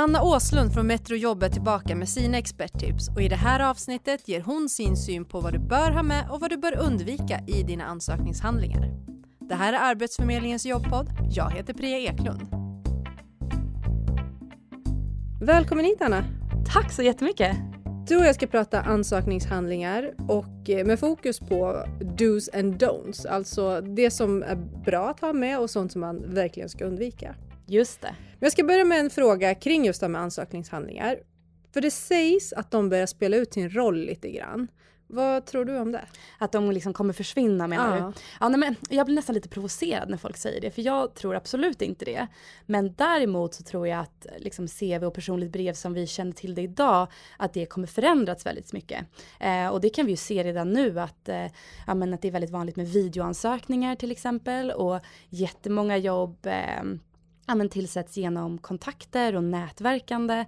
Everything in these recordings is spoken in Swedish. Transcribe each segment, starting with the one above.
Anna Åslund från Metrojobb är tillbaka med sina experttips och i det här avsnittet ger hon sin syn på vad du bör ha med och vad du bör undvika i dina ansökningshandlingar. Det här är Arbetsförmedlingens jobbpodd. Jag heter Priya Eklund. Välkommen hit Anna! Tack så jättemycket! Du och jag ska prata ansökningshandlingar och eh, med fokus på dos and don'ts, alltså det som är bra att ha med och sånt som man verkligen ska undvika. Just det. Men jag ska börja med en fråga kring just det med ansökningshandlingar. För det sägs att de börjar spela ut sin roll lite grann. Vad tror du om det? Att de liksom kommer försvinna menar ja. du? Ja, nej, men jag blir nästan lite provocerad när folk säger det för jag tror absolut inte det. Men däremot så tror jag att liksom CV och personligt brev som vi känner till det idag att det kommer förändras väldigt mycket. Eh, och det kan vi ju se redan nu att, eh, ja, men att det är väldigt vanligt med videoansökningar till exempel och jättemånga jobb eh, ja, men tillsätts genom kontakter och nätverkande.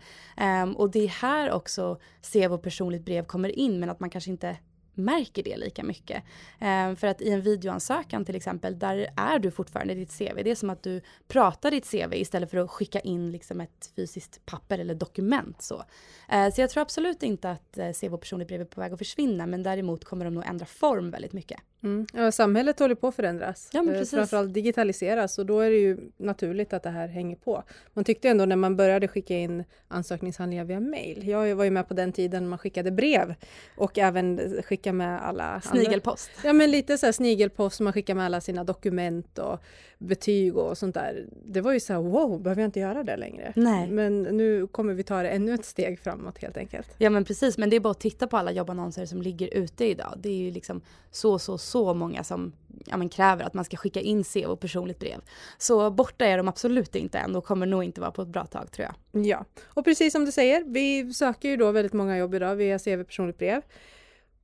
Um, och det är här också CV och personligt brev kommer in men att man kanske inte märker det lika mycket. Um, för att i en videoansökan till exempel, där är du fortfarande ditt CV. Det är som att du pratar ditt CV istället för att skicka in liksom ett fysiskt papper eller dokument. Så, uh, så jag tror absolut inte att uh, CV och personligt brev är på väg att försvinna, men däremot kommer de nog ändra form väldigt mycket. Mm. Ja, samhället håller på att förändras, ja, men eh, framförallt digitaliseras och då är det ju naturligt att det här hänger på. Man tyckte ändå när man började skicka in ansökningshandlingar via mail, jag var ju med på den tiden man skickade brev och även skicka med alla Snigelpost? Andra. Ja men lite så här snigelpost, man skickar med alla sina dokument och betyg och sånt där. Det var ju så här, wow, behöver jag inte göra det längre? Nej. Men nu kommer vi ta det ännu ett steg framåt helt enkelt. Ja men precis, men det är bara att titta på alla jobbannonser som ligger ute idag. Det är ju liksom så, så, så många som ja, men kräver att man ska skicka in CV och personligt brev. Så borta är de absolut inte än och kommer nog inte vara på ett bra tag tror jag. Ja, och precis som du säger, vi söker ju då väldigt många jobb idag via CV personligt brev.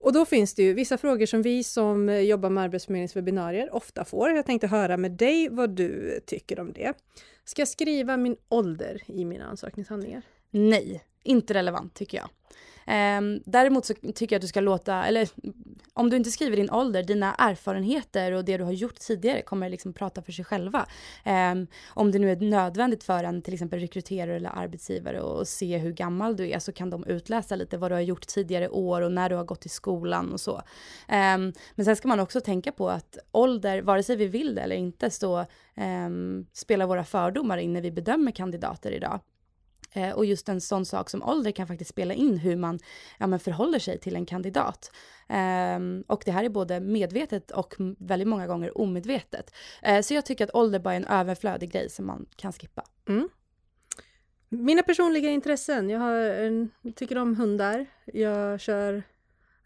Och då finns det ju vissa frågor som vi som jobbar med Arbetsförmedlingswebbinarier ofta får. Jag tänkte höra med dig vad du tycker om det. Ska jag skriva min ålder i mina ansökningshandlingar? Nej, inte relevant tycker jag. Um, däremot så tycker jag att du ska låta, eller om du inte skriver din ålder, dina erfarenheter och det du har gjort tidigare kommer liksom prata för sig själva. Um, om det nu är nödvändigt för en till exempel rekryterare eller arbetsgivare och se hur gammal du är så kan de utläsa lite vad du har gjort tidigare år och när du har gått i skolan och så. Um, men sen ska man också tänka på att ålder, vare sig vi vill det eller inte, så spelar våra fördomar in när vi bedömer kandidater idag. Eh, och just en sån sak som ålder kan faktiskt spela in hur man ja, men förhåller sig till en kandidat. Um, och det här är både medvetet och väldigt många gånger omedvetet. Uh, så jag tycker att ålder bara är en överflödig grej som man kan skippa. Mm. Mina personliga intressen. Jag, har en, tycker om hundar. Jag kör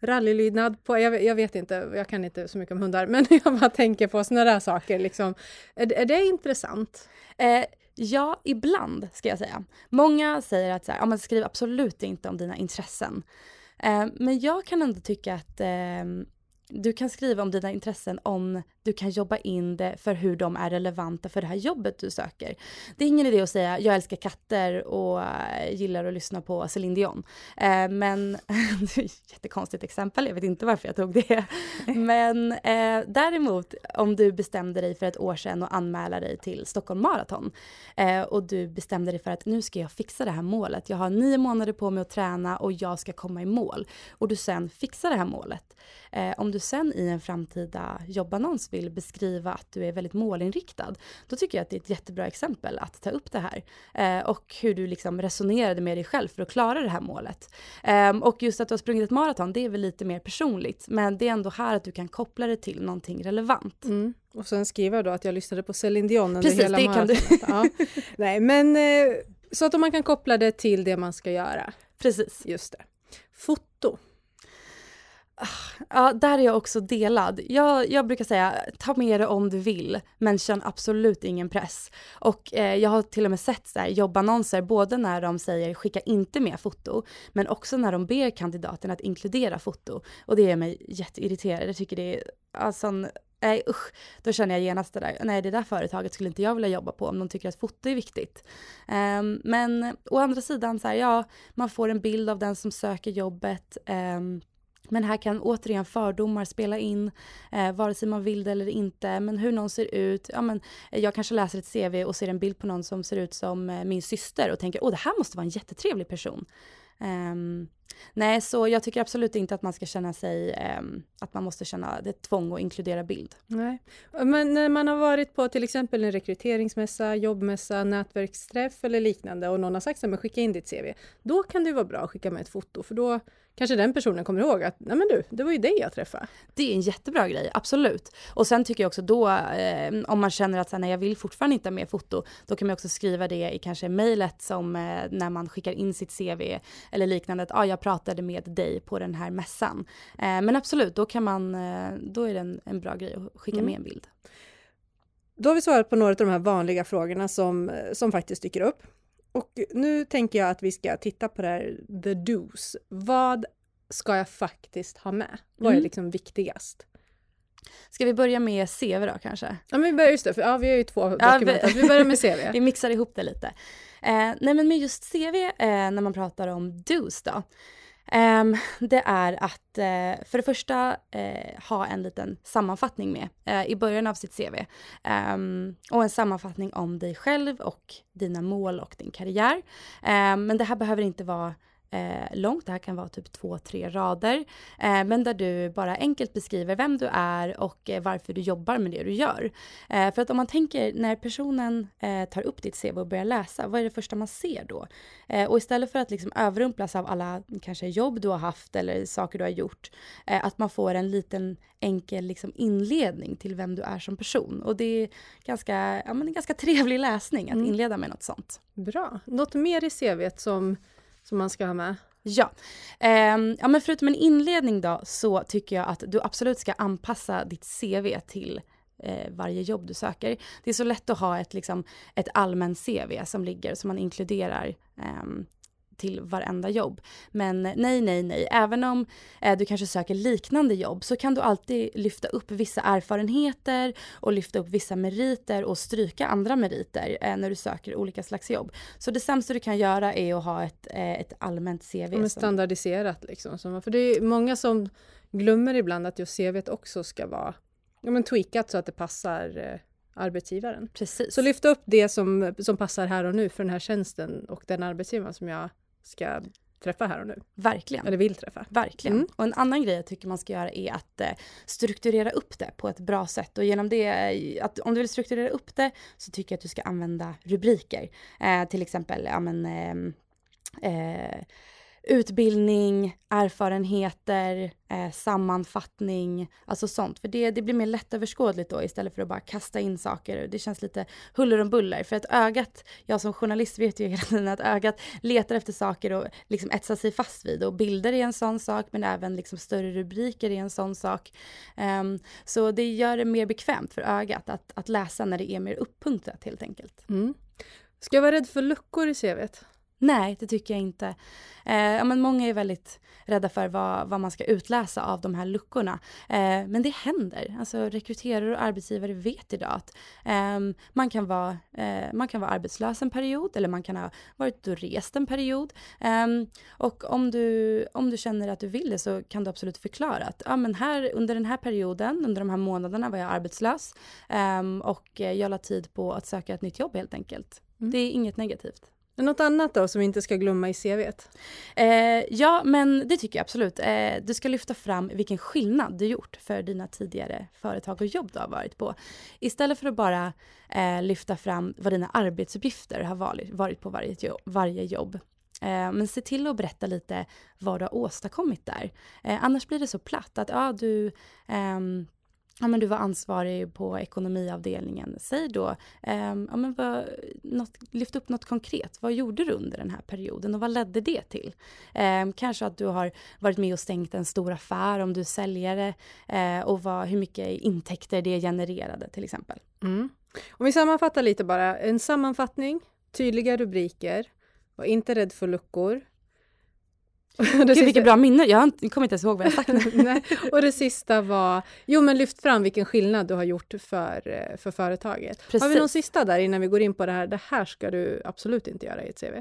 rallylydnad på, jag, jag, vet inte, jag kan inte så mycket om hundar, men jag bara tänker på sådana där saker. Liksom. Är, är det intressant? Eh, Ja, ibland ska jag säga. Många säger att så här, ja, men skriv absolut inte om dina intressen. Eh, men jag kan ändå tycka att eh, du kan skriva om dina intressen om du kan jobba in det för hur de är relevanta för det här jobbet du söker. Det är ingen idé att säga jag älskar katter och äh, gillar att lyssna på Céline Dion. Eh, men, jättekonstigt exempel, jag vet inte varför jag tog det. men eh, däremot om du bestämde dig för ett år sedan och anmäla dig till Stockholm Marathon eh, och du bestämde dig för att nu ska jag fixa det här målet. Jag har nio månader på mig att träna och jag ska komma i mål. Och du sen fixar det här målet. Eh, om du sen i en framtida jobbannons vill beskriva att du är väldigt målinriktad, då tycker jag att det är ett jättebra exempel att ta upp det här. Eh, och hur du liksom resonerade med dig själv för att klara det här målet. Eh, och just att du har sprungit ett maraton, det är väl lite mer personligt, men det är ändå här att du kan koppla det till någonting relevant. Mm. Och sen skriva då att jag lyssnade på Céline Dion under Precis, hela det kan du. ja. Nej, men eh, så att man kan koppla det till det man ska göra. Precis. Just det. Foto. Ah, ja, där är jag också delad. Jag, jag brukar säga, ta med det om du vill, men känn absolut ingen press. Och eh, jag har till och med sett så här, jobbannonser, både när de säger skicka inte med foto, men också när de ber kandidaten att inkludera foto. Och det gör mig jätteirriterad. Jag tycker det är, alltså, nej usch, då känner jag genast det där, nej det där företaget skulle inte jag vilja jobba på om de tycker att foto är viktigt. Um, men å andra sidan så här, ja, man får en bild av den som söker jobbet, um, men här kan återigen fördomar spela in, eh, vare sig man vill det eller inte. Men hur någon ser ut. Ja, men, eh, jag kanske läser ett CV och ser en bild på någon som ser ut som eh, min syster och tänker åh det här måste vara en jättetrevlig person. Um, nej, så jag tycker absolut inte att man ska känna sig, um, att man måste känna det tvång att inkludera bild. Nej, men när man har varit på till exempel en rekryteringsmässa, jobbmässa, nätverksträff eller liknande och någon har sagt att skicka in ditt CV, då kan det vara bra att skicka med ett foto för då kanske den personen kommer ihåg att nej men du, det var ju dig jag träffade. Det är en jättebra grej, absolut. Och sen tycker jag också då, eh, om man känner att så här, nej, jag vill fortfarande inte ha med foto, då kan man också skriva det i kanske mejlet som eh, när man skickar in sitt CV eller liknande, att ah, jag pratade med dig på den här mässan. Eh, men absolut, då kan man, eh, då är det en, en bra grej att skicka mm. med en bild. Då har vi svarat på några av de här vanliga frågorna som, eh, som faktiskt dyker upp. Och nu tänker jag att vi ska titta på det här the do's. Vad ska jag faktiskt ha med? Vad är mm. liksom viktigast? Ska vi börja med CV då kanske? Ja, men vi börjar just det, för ja, vi har ju två ja, dokument. Vi, vi börjar med CV. vi mixar ihop det lite. Eh, nej, men med just CV, eh, när man pratar om do's då, Um, det är att uh, för det första uh, ha en liten sammanfattning med uh, i början av sitt CV. Um, ehm, och en sammanfattning om dig själv och dina mål och din karriär. Um, men det här behöver inte vara eh, långt, det här kan vara typ två, tre rader, eh, men där du bara enkelt beskriver vem du är och eh, varför du jobbar med det du gör. Eh, för att om man tänker när personen eh, tar upp ditt CV och börjar läsa, vad är det första man ser då? Eh, och istället för att liksom överrumplas av alla kanske jobb du har haft eller saker du har gjort, att man får en liten enkel liksom, inledning till vem du är som person. Och det är ganska, ja, men en ganska trevlig läsning att mm. inleda med något sånt. Bra. Något mer i CVt som som man ska ha med? Ja. Eh, ja, men förutom en inledning då så tycker jag att du absolut ska anpassa ditt CV till eh, varje jobb du söker. Det är så lätt att ha ett, liksom, ett allmänt CV som ligger, som man inkluderar eh, till varenda jobb. Men nej, nej, nej. Även om eh, du kanske söker liknande jobb så kan du alltid lyfta upp vissa erfarenheter och lyfta upp vissa meriter och stryka andra meriter eh, när du söker olika slags jobb. Så det sämsta du kan göra är att ha ett, eh, ett allmänt CV. Men standardiserat liksom. För det är många som glömmer ibland att just CVt också ska vara ja, men tweakat så att det passar eh, arbetsgivaren. Precis. Så lyfta upp det som, som passar här och nu för den här tjänsten och den arbetsgivaren som jag ska träffa här och nu. Verkligen. Eller vill träffa. Verkligen. Mm. Och en annan grej jag tycker man ska göra är att eh, strukturera upp det på ett bra sätt. Och genom det, eh, att om du vill strukturera upp det så tycker jag att du ska använda rubriker. Eh, till exempel, ja men eh, eh utbildning, erfarenheter, eh, sammanfattning, alltså sånt. För det, det blir mer lättöverskådligt då istället för att bara kasta in saker. Det känns lite huller om buller. För att ögat, jag som journalist vet ju hela tiden att ögat letar efter saker och liksom etsar sig fast vid. Och bilder är en sån sak, men även liksom större rubriker är en sån sak. Um, så det gör det mer bekvämt för ögat att, att läsa när det är mer uppunktat helt enkelt. Mm. Ska jag vara rädd för luckor i CVt? Nej, det tycker jag inte. Eh, ja, men många är väldigt rädda för vad, vad man ska utläsa av de här luckorna. Eh, men det händer. Alltså, rekryterare och arbetsgivare vet idag att eh, man, kan vara, eh, man kan vara arbetslös en period eller man kan ha varit och rest en period. Ehm, och om du, om du känner att du vill det så kan du absolut förklara att ja, men här, under den här perioden, under de här månaderna var jag arbetslös ehm, och jag la tid på att söka ett nytt jobb helt enkelt. Mm. Det är inget negativt. Något annat då som vi inte ska glömma i CVet? Eh, ja, men det tycker jag absolut. Eh, du ska lyfta fram vilken skillnad du gjort för dina tidigare företag och jobb du har varit på. Istället för att bara eh, lyfta fram vad dina arbetsuppgifter har varit, varit på varje jobb. Varje jobb. Eh, men se till att berätta lite vad du har åstadkommit där. Eh, annars blir det så platt att ja, du ehm, ja, men du var ansvarig på ekonomiavdelningen. Säg då, eh, ja, men vad, något, lyft upp något konkret. Vad gjorde du under den här perioden och vad ledde det till? Eh, kanske att du har varit med och stängt en stor affär om du är säljare eh, och vad, hur mycket intäkter det genererade till exempel. Mm. Om vi sammanfattar lite bara. En sammanfattning, tydliga rubriker, var inte rädd för luckor, Gud vilket bra minne, jag kommer inte ens ihåg vad jag sagt. Nej. Och det sista var, jo men lyft fram vilken skillnad du har gjort för, eh, för företaget. Precis. Har vi någon sista där innan vi går in på det här, det här ska du absolut inte göra i ett CV?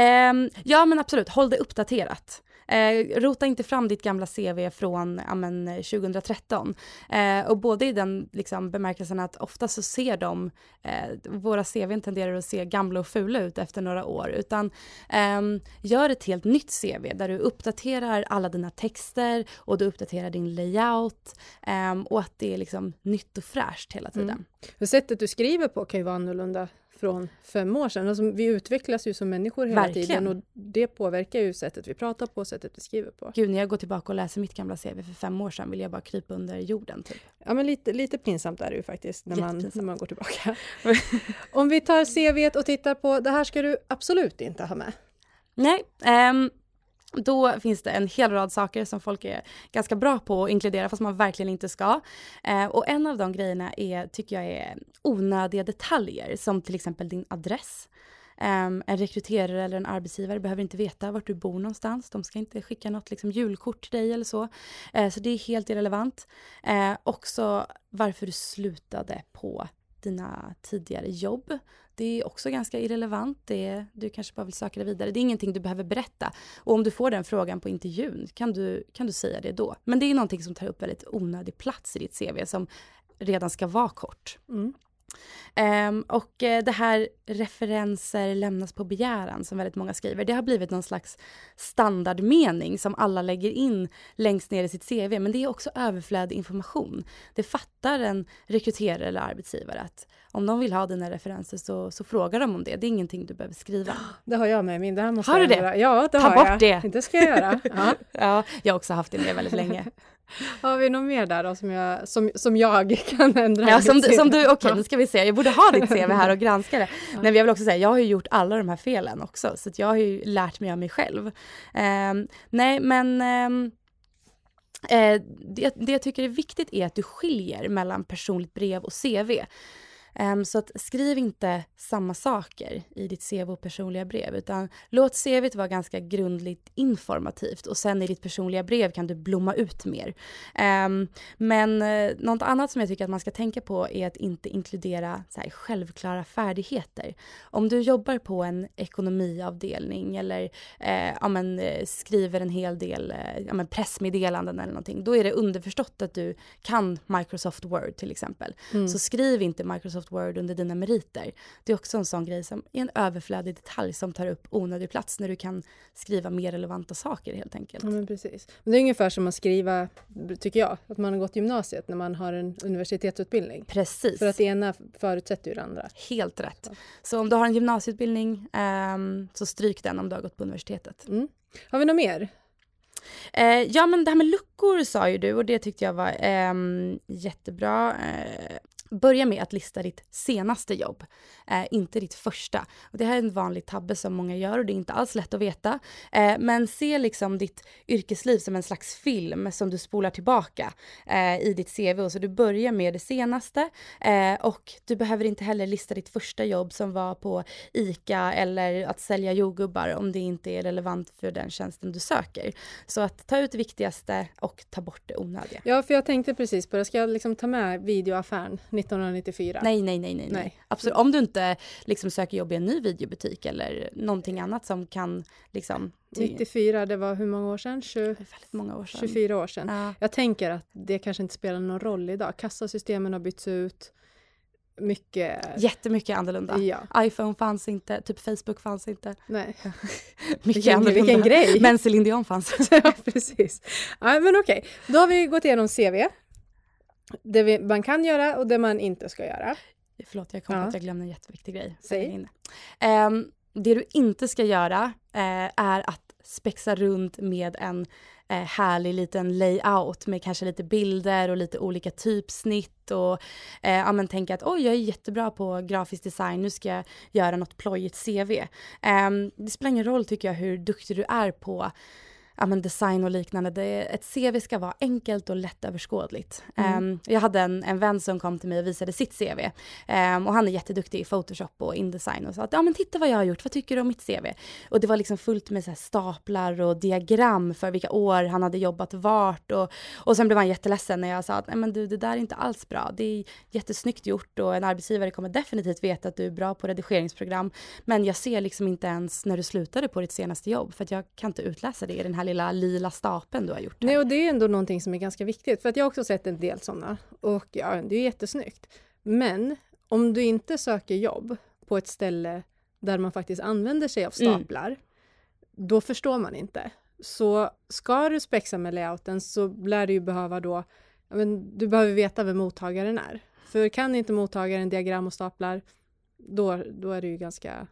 Um, ja men absolut, håll det uppdaterat. Eh, rota inte fram ditt gamla CV från amen, 2013. Eh, och både i den liksom, bemärkelsen att ofta så ser de, eh, våra CV tenderar att se gamla och fula ut efter några år, utan ehm, gör ett helt nytt CV där du uppdaterar alla dina texter och du uppdaterar din layout ehm, och att det är liksom nytt och fräscht hela tiden. Mm. Sättet du skriver på kan ju vara annorlunda från fem år sedan. Alltså, vi utvecklas ju som människor hela Verkligen. tiden och det påverkar ju sättet vi pratar på, sättet vi skriver på. Gud, när jag går tillbaka och läser mitt gamla CV för fem år sedan vill jag bara krypa under jorden. Typ. Ja, men lite, lite pinsamt är det ju faktiskt när man, när man går tillbaka. Om vi tar CV och tittar på, det här ska du absolut inte ha med. Nej, um, då finns det en hel rad saker som folk är ganska bra på att inkludera fast man verkligen inte ska. Eh, och en av de grejerna är, tycker jag är onödiga detaljer som till exempel din adress. Um, en rekryterare eller en arbetsgivare behöver inte veta vart du bor någonstans. De ska inte skicka något liksom, julkort till dig eller så. Uh, så det är helt irrelevant. Uh, också varför du slutade på dina tidigare jobb. Det är också ganska irrelevant. Det är, du kanske bara vill söka dig vidare. Det är ingenting du behöver berätta. Och om du får den frågan på intervjun kan du, kan du säga det då. Men det är någonting som tar upp väldigt onödig plats i ditt CV som redan ska vara kort. Mm. Um, och uh, det här referenser lämnas på begäran som väldigt många skriver. Det har blivit någon slags standardmening som alla lägger in längst ner i sitt CV. Men det är också överflödig information. Det fattar en rekryterare eller arbetsgivare att om de vill ha dina referenser så, så frågar de om det. Det är ingenting du behöver skriva. Det har jag med min. Det här måste har du det? Göra. Ja, det Ta har bort jag. det! Det ska jag göra. Ja. ja, jag har också haft det med väldigt länge. Har vi något mer där då som jag, som, som jag kan ändra? Ja, som, som du, okej okay, nu ska vi se, jag borde ha ditt CV här och granska det. Ja. Men jag vill också säga, jag har ju gjort alla de här felen också, så jag har ju lärt mig av mig själv. Um, nej, men um, det, det jag tycker är viktigt är att du skiljer mellan personligt brev och CV. Um, så att skriv inte samma saker i ditt CV och personliga brev, utan låt CVt vara ganska grundligt informativt och sen i ditt personliga brev kan du blomma ut mer. Um, men uh, något annat som jag tycker att man ska tänka på är att inte inkludera så här, självklara färdigheter. Om du jobbar på en ekonomiavdelning eller uh, ja, men, uh, skriver en hel del uh, ja, men pressmeddelanden eller någonting, då är det underförstått att du kan Microsoft Word till exempel. Mm. Så skriv inte Microsoft Microsoft Word under dina meriter. Det är också en sån grej som är en överflödig detalj som tar upp onödig plats när du kan skriva mer relevanta saker helt enkelt. Ja, men precis. Men det är ungefär som att skriva, tycker jag, att man har gått gymnasiet när man har en universitetsutbildning. Precis. För att det ena förutsätter ju det andra. Helt rätt. Så, så om du har en gymnasieutbildning um, så stryk den om du har gått på universitetet. Mm. Har vi något mer? Eh, ja men det här med luckor sa ju du och det tyckte jag var eh, jättebra. Eh, börja med att lista ditt senaste jobb, eh, inte ditt första. Och det här är en vanlig tabbe som många gör och det är inte alls lätt att veta. Eh, men se liksom ditt yrkesliv som en slags film som du spolar tillbaka eh, i ditt CV. Och så du börjar med det senaste eh, och du behöver inte heller lista ditt första jobb som var på ICA eller att sälja jordgubbar om det inte är relevant för den tjänsten du söker. Så att ta ut det viktigaste och ta bort det onödiga. Ja, för jag tänkte precis på det. Ska jag liksom ta med videoaffären 1994? Nej, nej, nej, nej. nej. Absolut. Om du inte liksom söker jobb i en ny videobutik eller någonting annat som kan liksom... 94, det var hur många år sedan? 20, väldigt många år sedan. 24 år sedan. Ja. Jag tänker att det kanske inte spelar någon roll idag. Kassasystemen har bytts ut. Mycket... Jättemycket annorlunda. Ja. iPhone fanns inte, typ Facebook fanns inte. Nej. Mycket vilken, annorlunda. Vilken grej! Men Céline Dion fanns. ja, precis. Ja, men okej, okay. då har vi gått igenom CV. Det vi, man kan göra och det man inte ska göra. Förlåt, jag kom ja. att jag glömde en jätteviktig grej. Säg. Um, det du inte ska göra uh, är att spexa runt med en eh, härlig liten layout med kanske lite bilder och lite olika typsnitt och eh, ja, men tänka att oj, jag är jättebra på grafisk design, nu ska jag göra något plojigt CV. Eh, det spelar ingen roll tycker jag hur duktig du är på ja, men design och liknande. Det, ett CV ska vara enkelt och lättöverskådligt. Mm. Um, jag hade en, en vän som kom till mig och visade sitt CV. Um, ehm, och han är jätteduktig i Photoshop och Indesign och sa att ja men titta vad jag har gjort, vad tycker du om mitt CV? Och det var liksom fullt med så staplar och diagram för vilka år han hade jobbat vart. Och, och sen blev han jätteledsen när jag sa att nej men du det där är inte alls bra. Det är jättesnyggt gjort och en arbetsgivare kommer definitivt veta att du är bra på redigeringsprogram. Men jag ser liksom inte ens när du slutade på ditt senaste jobb för att jag kan inte utläsa det i den här här lilla lila stapeln du har gjort. Här. Nej, och det är ändå någonting som är ganska viktigt, för att jag har också sett en del sådana och ja, det är jättesnyggt. Men om du inte söker jobb på ett ställe där man faktiskt använder sig av Mm. staplar, då förstår man inte. Så ska du spexa med layouten så lär du ju behöva då, men du behöver veta vem mottagaren är. För kan inte mottagaren diagram och staplar, då, då är du ju ganska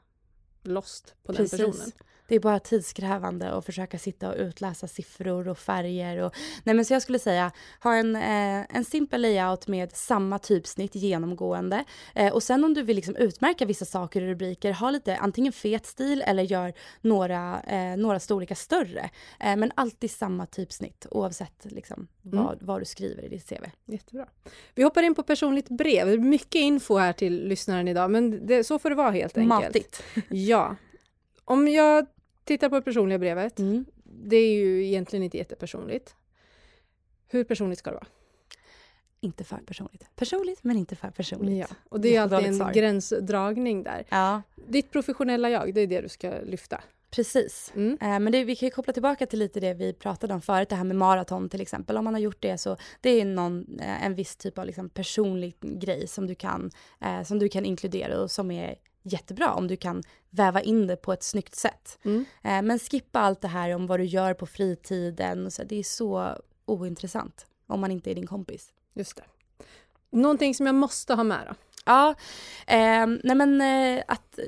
lost på den personen. Det är bara tidskrävande att försöka sitta och utläsa siffror och färger. Och, nej men så jag skulle säga, ha en, eh, en simpel layout med samma typsnitt genomgående. Eh, och sen om du vill liksom utmärka vissa saker i rubriker, ha lite antingen fet stil eller gör några, eh, några storlekar större. Eh, men alltid samma typsnitt oavsett liksom, Mm. vad, vad du skriver i ditt CV. Jättebra. Vi hoppar in på personligt brev. Mycket info här till lyssnaren idag, men det, så får det vara helt enkelt. Matigt. Ja. Om jag tittar på det personliga brevet, Mm. det är ju egentligen inte jättepersonligt. Hur personligt ska det vara? Inte för personligt. Personligt men inte för personligt. Ja. Och det är ju alltid en Jättedåligt svar. gränsdragning där. ja. Ditt professionella jag, det är det du ska lyfta. Precis. Mm. Eh, Men det, vi kan ju koppla tillbaka till lite det vi pratade om förut, det här med maraton till exempel. Om man har gjort det så det är någon, eh, en viss typ av liksom personlig grej som du, kan, eh, som du kan inkludera och som är jättebra om du kan väva in det på ett snyggt sätt. Mm. Eh, Men skippa allt det här om vad du gör på fritiden. Och så, det är så ointressant om man inte är din kompis. Just det. Någonting som jag måste ha med då? Ja, eh, nej men eh, att,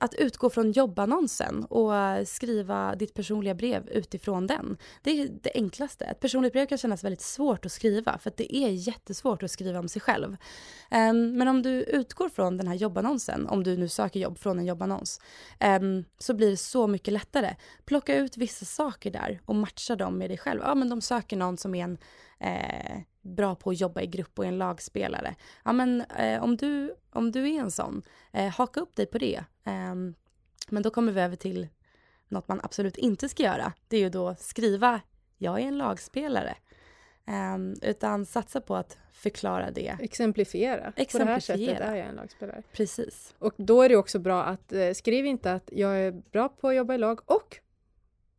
att utgå från jobbannonsen och skriva ditt personliga brev utifrån den. Det är det enklaste. Ett personligt brev kan kännas väldigt svårt att skriva för att det är jättesvårt att skriva om sig själv. Eh, men om du utgår från den här jobbannonsen, om du nu söker jobb från en jobbannons, eh, så blir det så mycket lättare. Plocka ut vissa saker där och matcha dem med dig själv. Ja, men de söker någon som är en eh, bra på att jobba i grupp och är en lagspelare. Ja, men eh, om, du, om du är en sån, eh, haka upp dig på det. Ehm, men då kommer vi över till något man absolut inte ska göra. Det är ju då skriva, jag är en lagspelare. Ehm, utan satsa på att förklara det. Exemplifiera. På det här sättet Exemplifiera. är jag en lagspelare. Precis. Och då är det också bra att eh, skriv inte att jag är bra på att jobba i lag och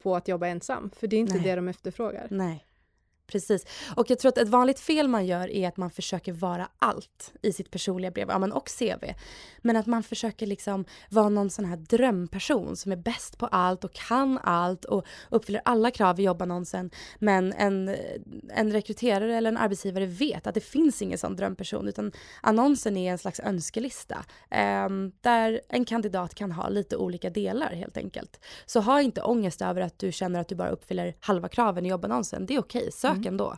på att jobba ensam, för det är inte Nej. det de efterfrågar. Nej. Precis. Och jag tror att ett vanligt fel man gör är att man försöker vara allt i sitt personliga brev, ja, men och CV. Men att man försöker liksom vara någon sån här drömperson som är bäst på allt och kan allt och uppfyller alla krav i jobbannonsen. Men en, en rekryterare eller en arbetsgivare vet att det finns ingen sån drömperson utan annonsen är en slags önskelista eh, där en kandidat kan ha lite olika delar helt enkelt. Så ha inte ångest över att du känner att du bara uppfyller halva kraven i jobbannonsen. Det är okej, sök ändå.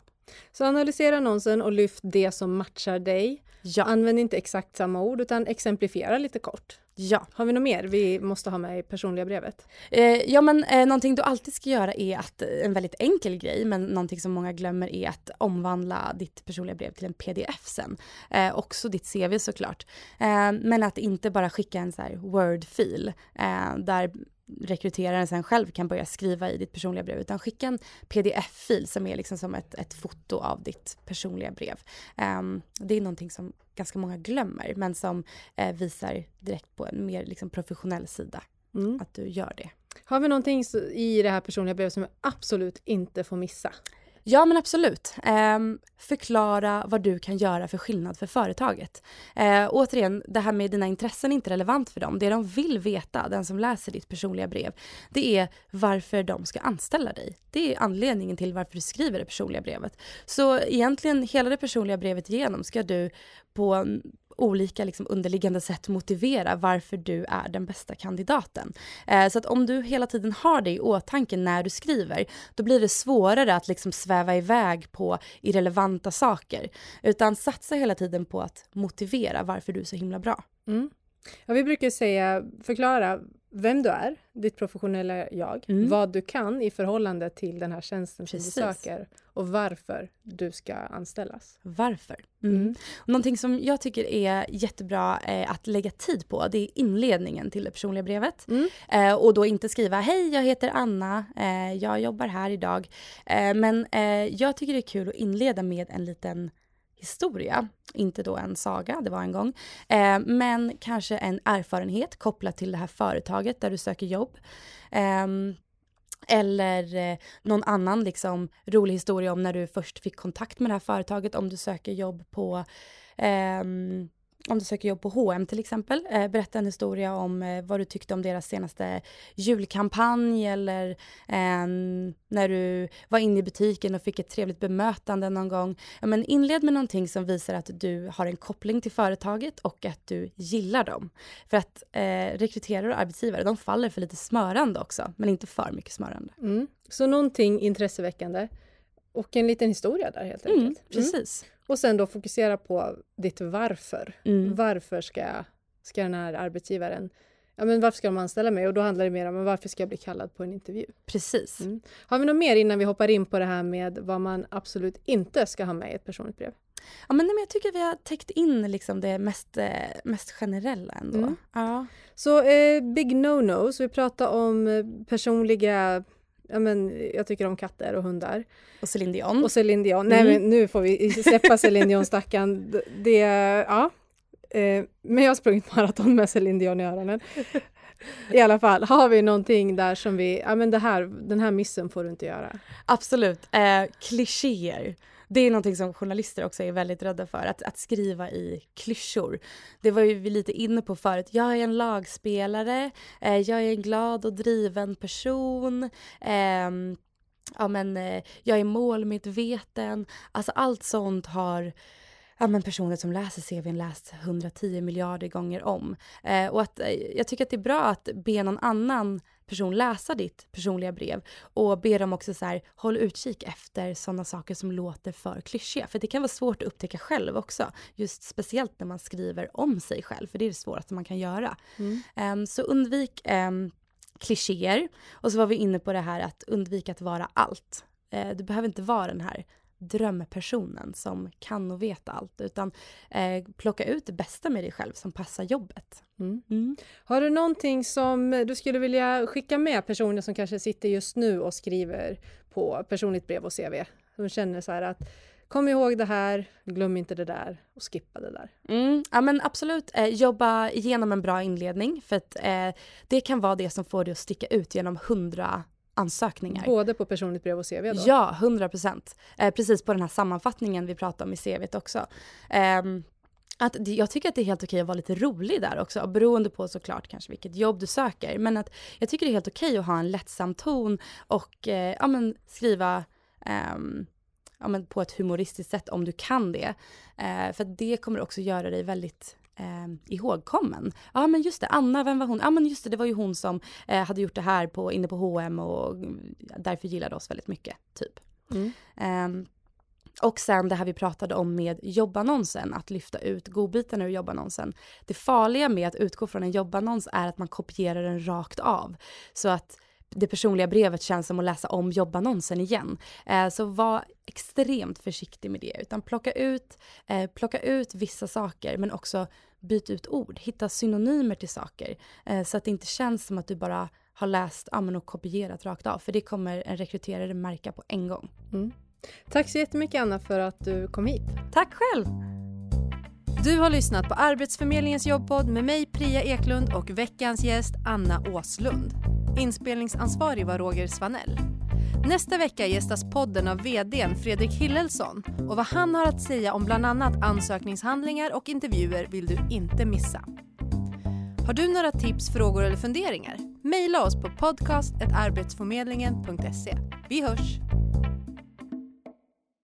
Så analysera annonsen och lyft det som matchar dig. Ja. Använd inte exakt samma ord utan exemplifiera lite kort. Ja. Har vi något mer vi måste ha med i personliga brevet? Eh, ja men eh, någonting du alltid ska göra är att, eh, en väldigt enkel grej, men någonting som många glömmer är att omvandla ditt personliga brev till en pdf sen. Eh, också ditt CV såklart. Eh, men att inte bara skicka en så här word-fil eh, där rekryteraren sen själv kan börja skriva i ditt personliga brev utan skicka en pdf-fil som är liksom som ett, ett foto av ditt personliga brev. Ehm, det är någonting som ganska många glömmer men som eh, visar direkt på en mer liksom professionell sida Mm. att du gör det. Har vi någonting i det här personliga brevet som jag absolut inte får missa? Ja men absolut. Eh, förklara vad du kan göra för skillnad för företaget. Eh, återigen, det här med dina intressen är inte relevant för dem. Det de vill veta, den som läser ditt personliga brev, det är varför de ska anställa dig. Det är anledningen till varför du skriver det personliga brevet. Så egentligen hela det personliga brevet igenom ska du på olika liksom underliggande sätt motivera varför du är den bästa kandidaten. Eh, så att om du hela tiden har det i åtanke när du skriver, då blir det svårare att liksom sväva iväg på irrelevanta saker. Utan satsa hela tiden på att motivera varför du är så himla bra. Mm. Ja, vi brukar säga, förklara vem du är, ditt professionella jag, Mm. vad du kan i förhållande till den här tjänsten Precis. som du söker och varför du ska anställas. Varför? Mm. Någonting som jag tycker är jättebra eh, att lägga tid på, det är inledningen till det personliga brevet. Mm. Eh, och då inte skriva hej, jag heter Anna, eh, jag jobbar här idag. Eh, men eh, jag tycker det är kul att inleda med en liten historia, inte då en saga, det var en gång, eh, men kanske en erfarenhet kopplat till det här företaget där du söker jobb. Eh, Eller eh, någon annan liksom, rolig historia om när du först fick kontakt med det här företaget om du söker jobb på ehm, om du söker jobb på H&M till exempel, eh, berätta en historia om eh, vad du tyckte om deras senaste julkampanj eller eh, när du var inne i butiken och fick ett trevligt bemötande någon gång. Ja, men inled med någonting som visar att du har en koppling till företaget och att du gillar dem. För att eh, rekryterare och arbetsgivare, de faller för lite smörande också, men inte för mycket smörande. Mm. Så någonting intresseväckande och en liten historia där helt Mm, enkelt. precis. Och sen då fokusera på ditt varför. Mm. Varför ska, ska den här arbetsgivaren, ja men varför ska de anställa mig? Och då handlar det mer om varför ska jag bli kallad på en intervju? Precis. Mm. Har vi något mer innan vi hoppar in på det här med vad man absolut inte ska ha med i ett personligt brev? Ja, men, jag tycker vi har täckt in liksom det mest, eh, mest generella ändå. Mm. Ja. Så eh, big no-nos, vi pratar om eh, personliga Ja, men jag tycker om katter och hundar. Och Céline Dion. Och Céline Dion. Nej, Mm. men nu får vi släppa Céline Dion stackarn. Det, ja. Eh, men jag har sprungit maraton med Céline Dion i öronen. I alla fall, har vi någonting där som vi, ja men det här, den här missen får du inte göra. Absolut. Eh, klichéer. Det är någonting som journalister också är väldigt rädda för, att, att skriva i klyschor. Det var ju vi lite inne på förut. Jag är en lagspelare, eh, jag är en glad och driven person. Eh, ja, men, eh, jag är målmedveten. Alltså allt sånt har ja, men personer som läser CVn läst 110 miljarder gånger om. Eh, och att, eh, jag tycker att det är bra att be någon annan person läsa ditt personliga brev och be dem också så här, håll utkik efter sådana saker som låter för klyschiga. För det kan vara svårt att upptäcka själv också. Just speciellt när man skriver om sig själv, för det är det svåraste man kan göra. Em, så undvik um, klichéer. Och så var vi inne på det här att undvika att vara allt. Eh, du behöver inte vara den här drömpersonen som kan och vet allt utan eh, plocka ut det bästa med dig själv som passar jobbet. Mm. Mm. Har du någonting som du skulle vilja skicka med personer som kanske sitter just nu och skriver på personligt brev och CV? Som känner så här att kom ihåg det här, glöm inte det där och skippa det där. Mm, ja men absolut, eh, jobba igenom en bra inledning för att eh, det kan vara det som får dig att sticka ut genom hundra ansökningar. Både på personligt brev och CV då? Ja, 100 procent. Eh, precis på den här sammanfattningen vi pratade om i CVt också. Ehm, att jag tycker att det är helt okej att vara lite rolig där också, beroende på såklart kanske vilket jobb du söker. Men att jag tycker det är helt okej att ha en lättsam ton och eh, ja, men skriva ehm, ja, men på ett humoristiskt sätt om du kan det. Eh, för det kommer också göra dig väldigt eh, ihågkommen. Ja men just det, Anna, vem var hon? Ja men just det, det var ju hon som eh, hade gjort det här på, inne på H&M och mm, därför gillade oss väldigt mycket, typ. Mm. Ehm, och sen det här vi pratade om med jobbannonsen, att lyfta ut godbitarna ur jobbannonsen. Det farliga med att utgå från en jobbannons är att man kopierar den rakt av. Så att det personliga brevet känns som att läsa om jobbannonsen igen. Eh, så var extremt försiktig med det, utan plocka ut, eh, plocka ut vissa saker men också byt ut ord, hitta synonymer till saker. Eh, så att det inte känns som att du bara har läst ja, men och kopierat rakt av, för det kommer en rekryterare märka på en gång. Mm. Tack så jättemycket Anna för att du kom hit. Tack själv! Du har lyssnat på Arbetsförmedlingens jobbpodd med mig Priya Eklund och veckans gäst Anna Åslund. Inspelningsansvarig var Roger Svanell. Nästa vecka gästas podden av VDn Fredrik Hillelsson och vad han har att säga om bland annat ansökningshandlingar och intervjuer vill du inte missa. Har du några tips, frågor eller funderingar? Mejla oss på podcast.arbetsförmedlingen.se. Vi hörs!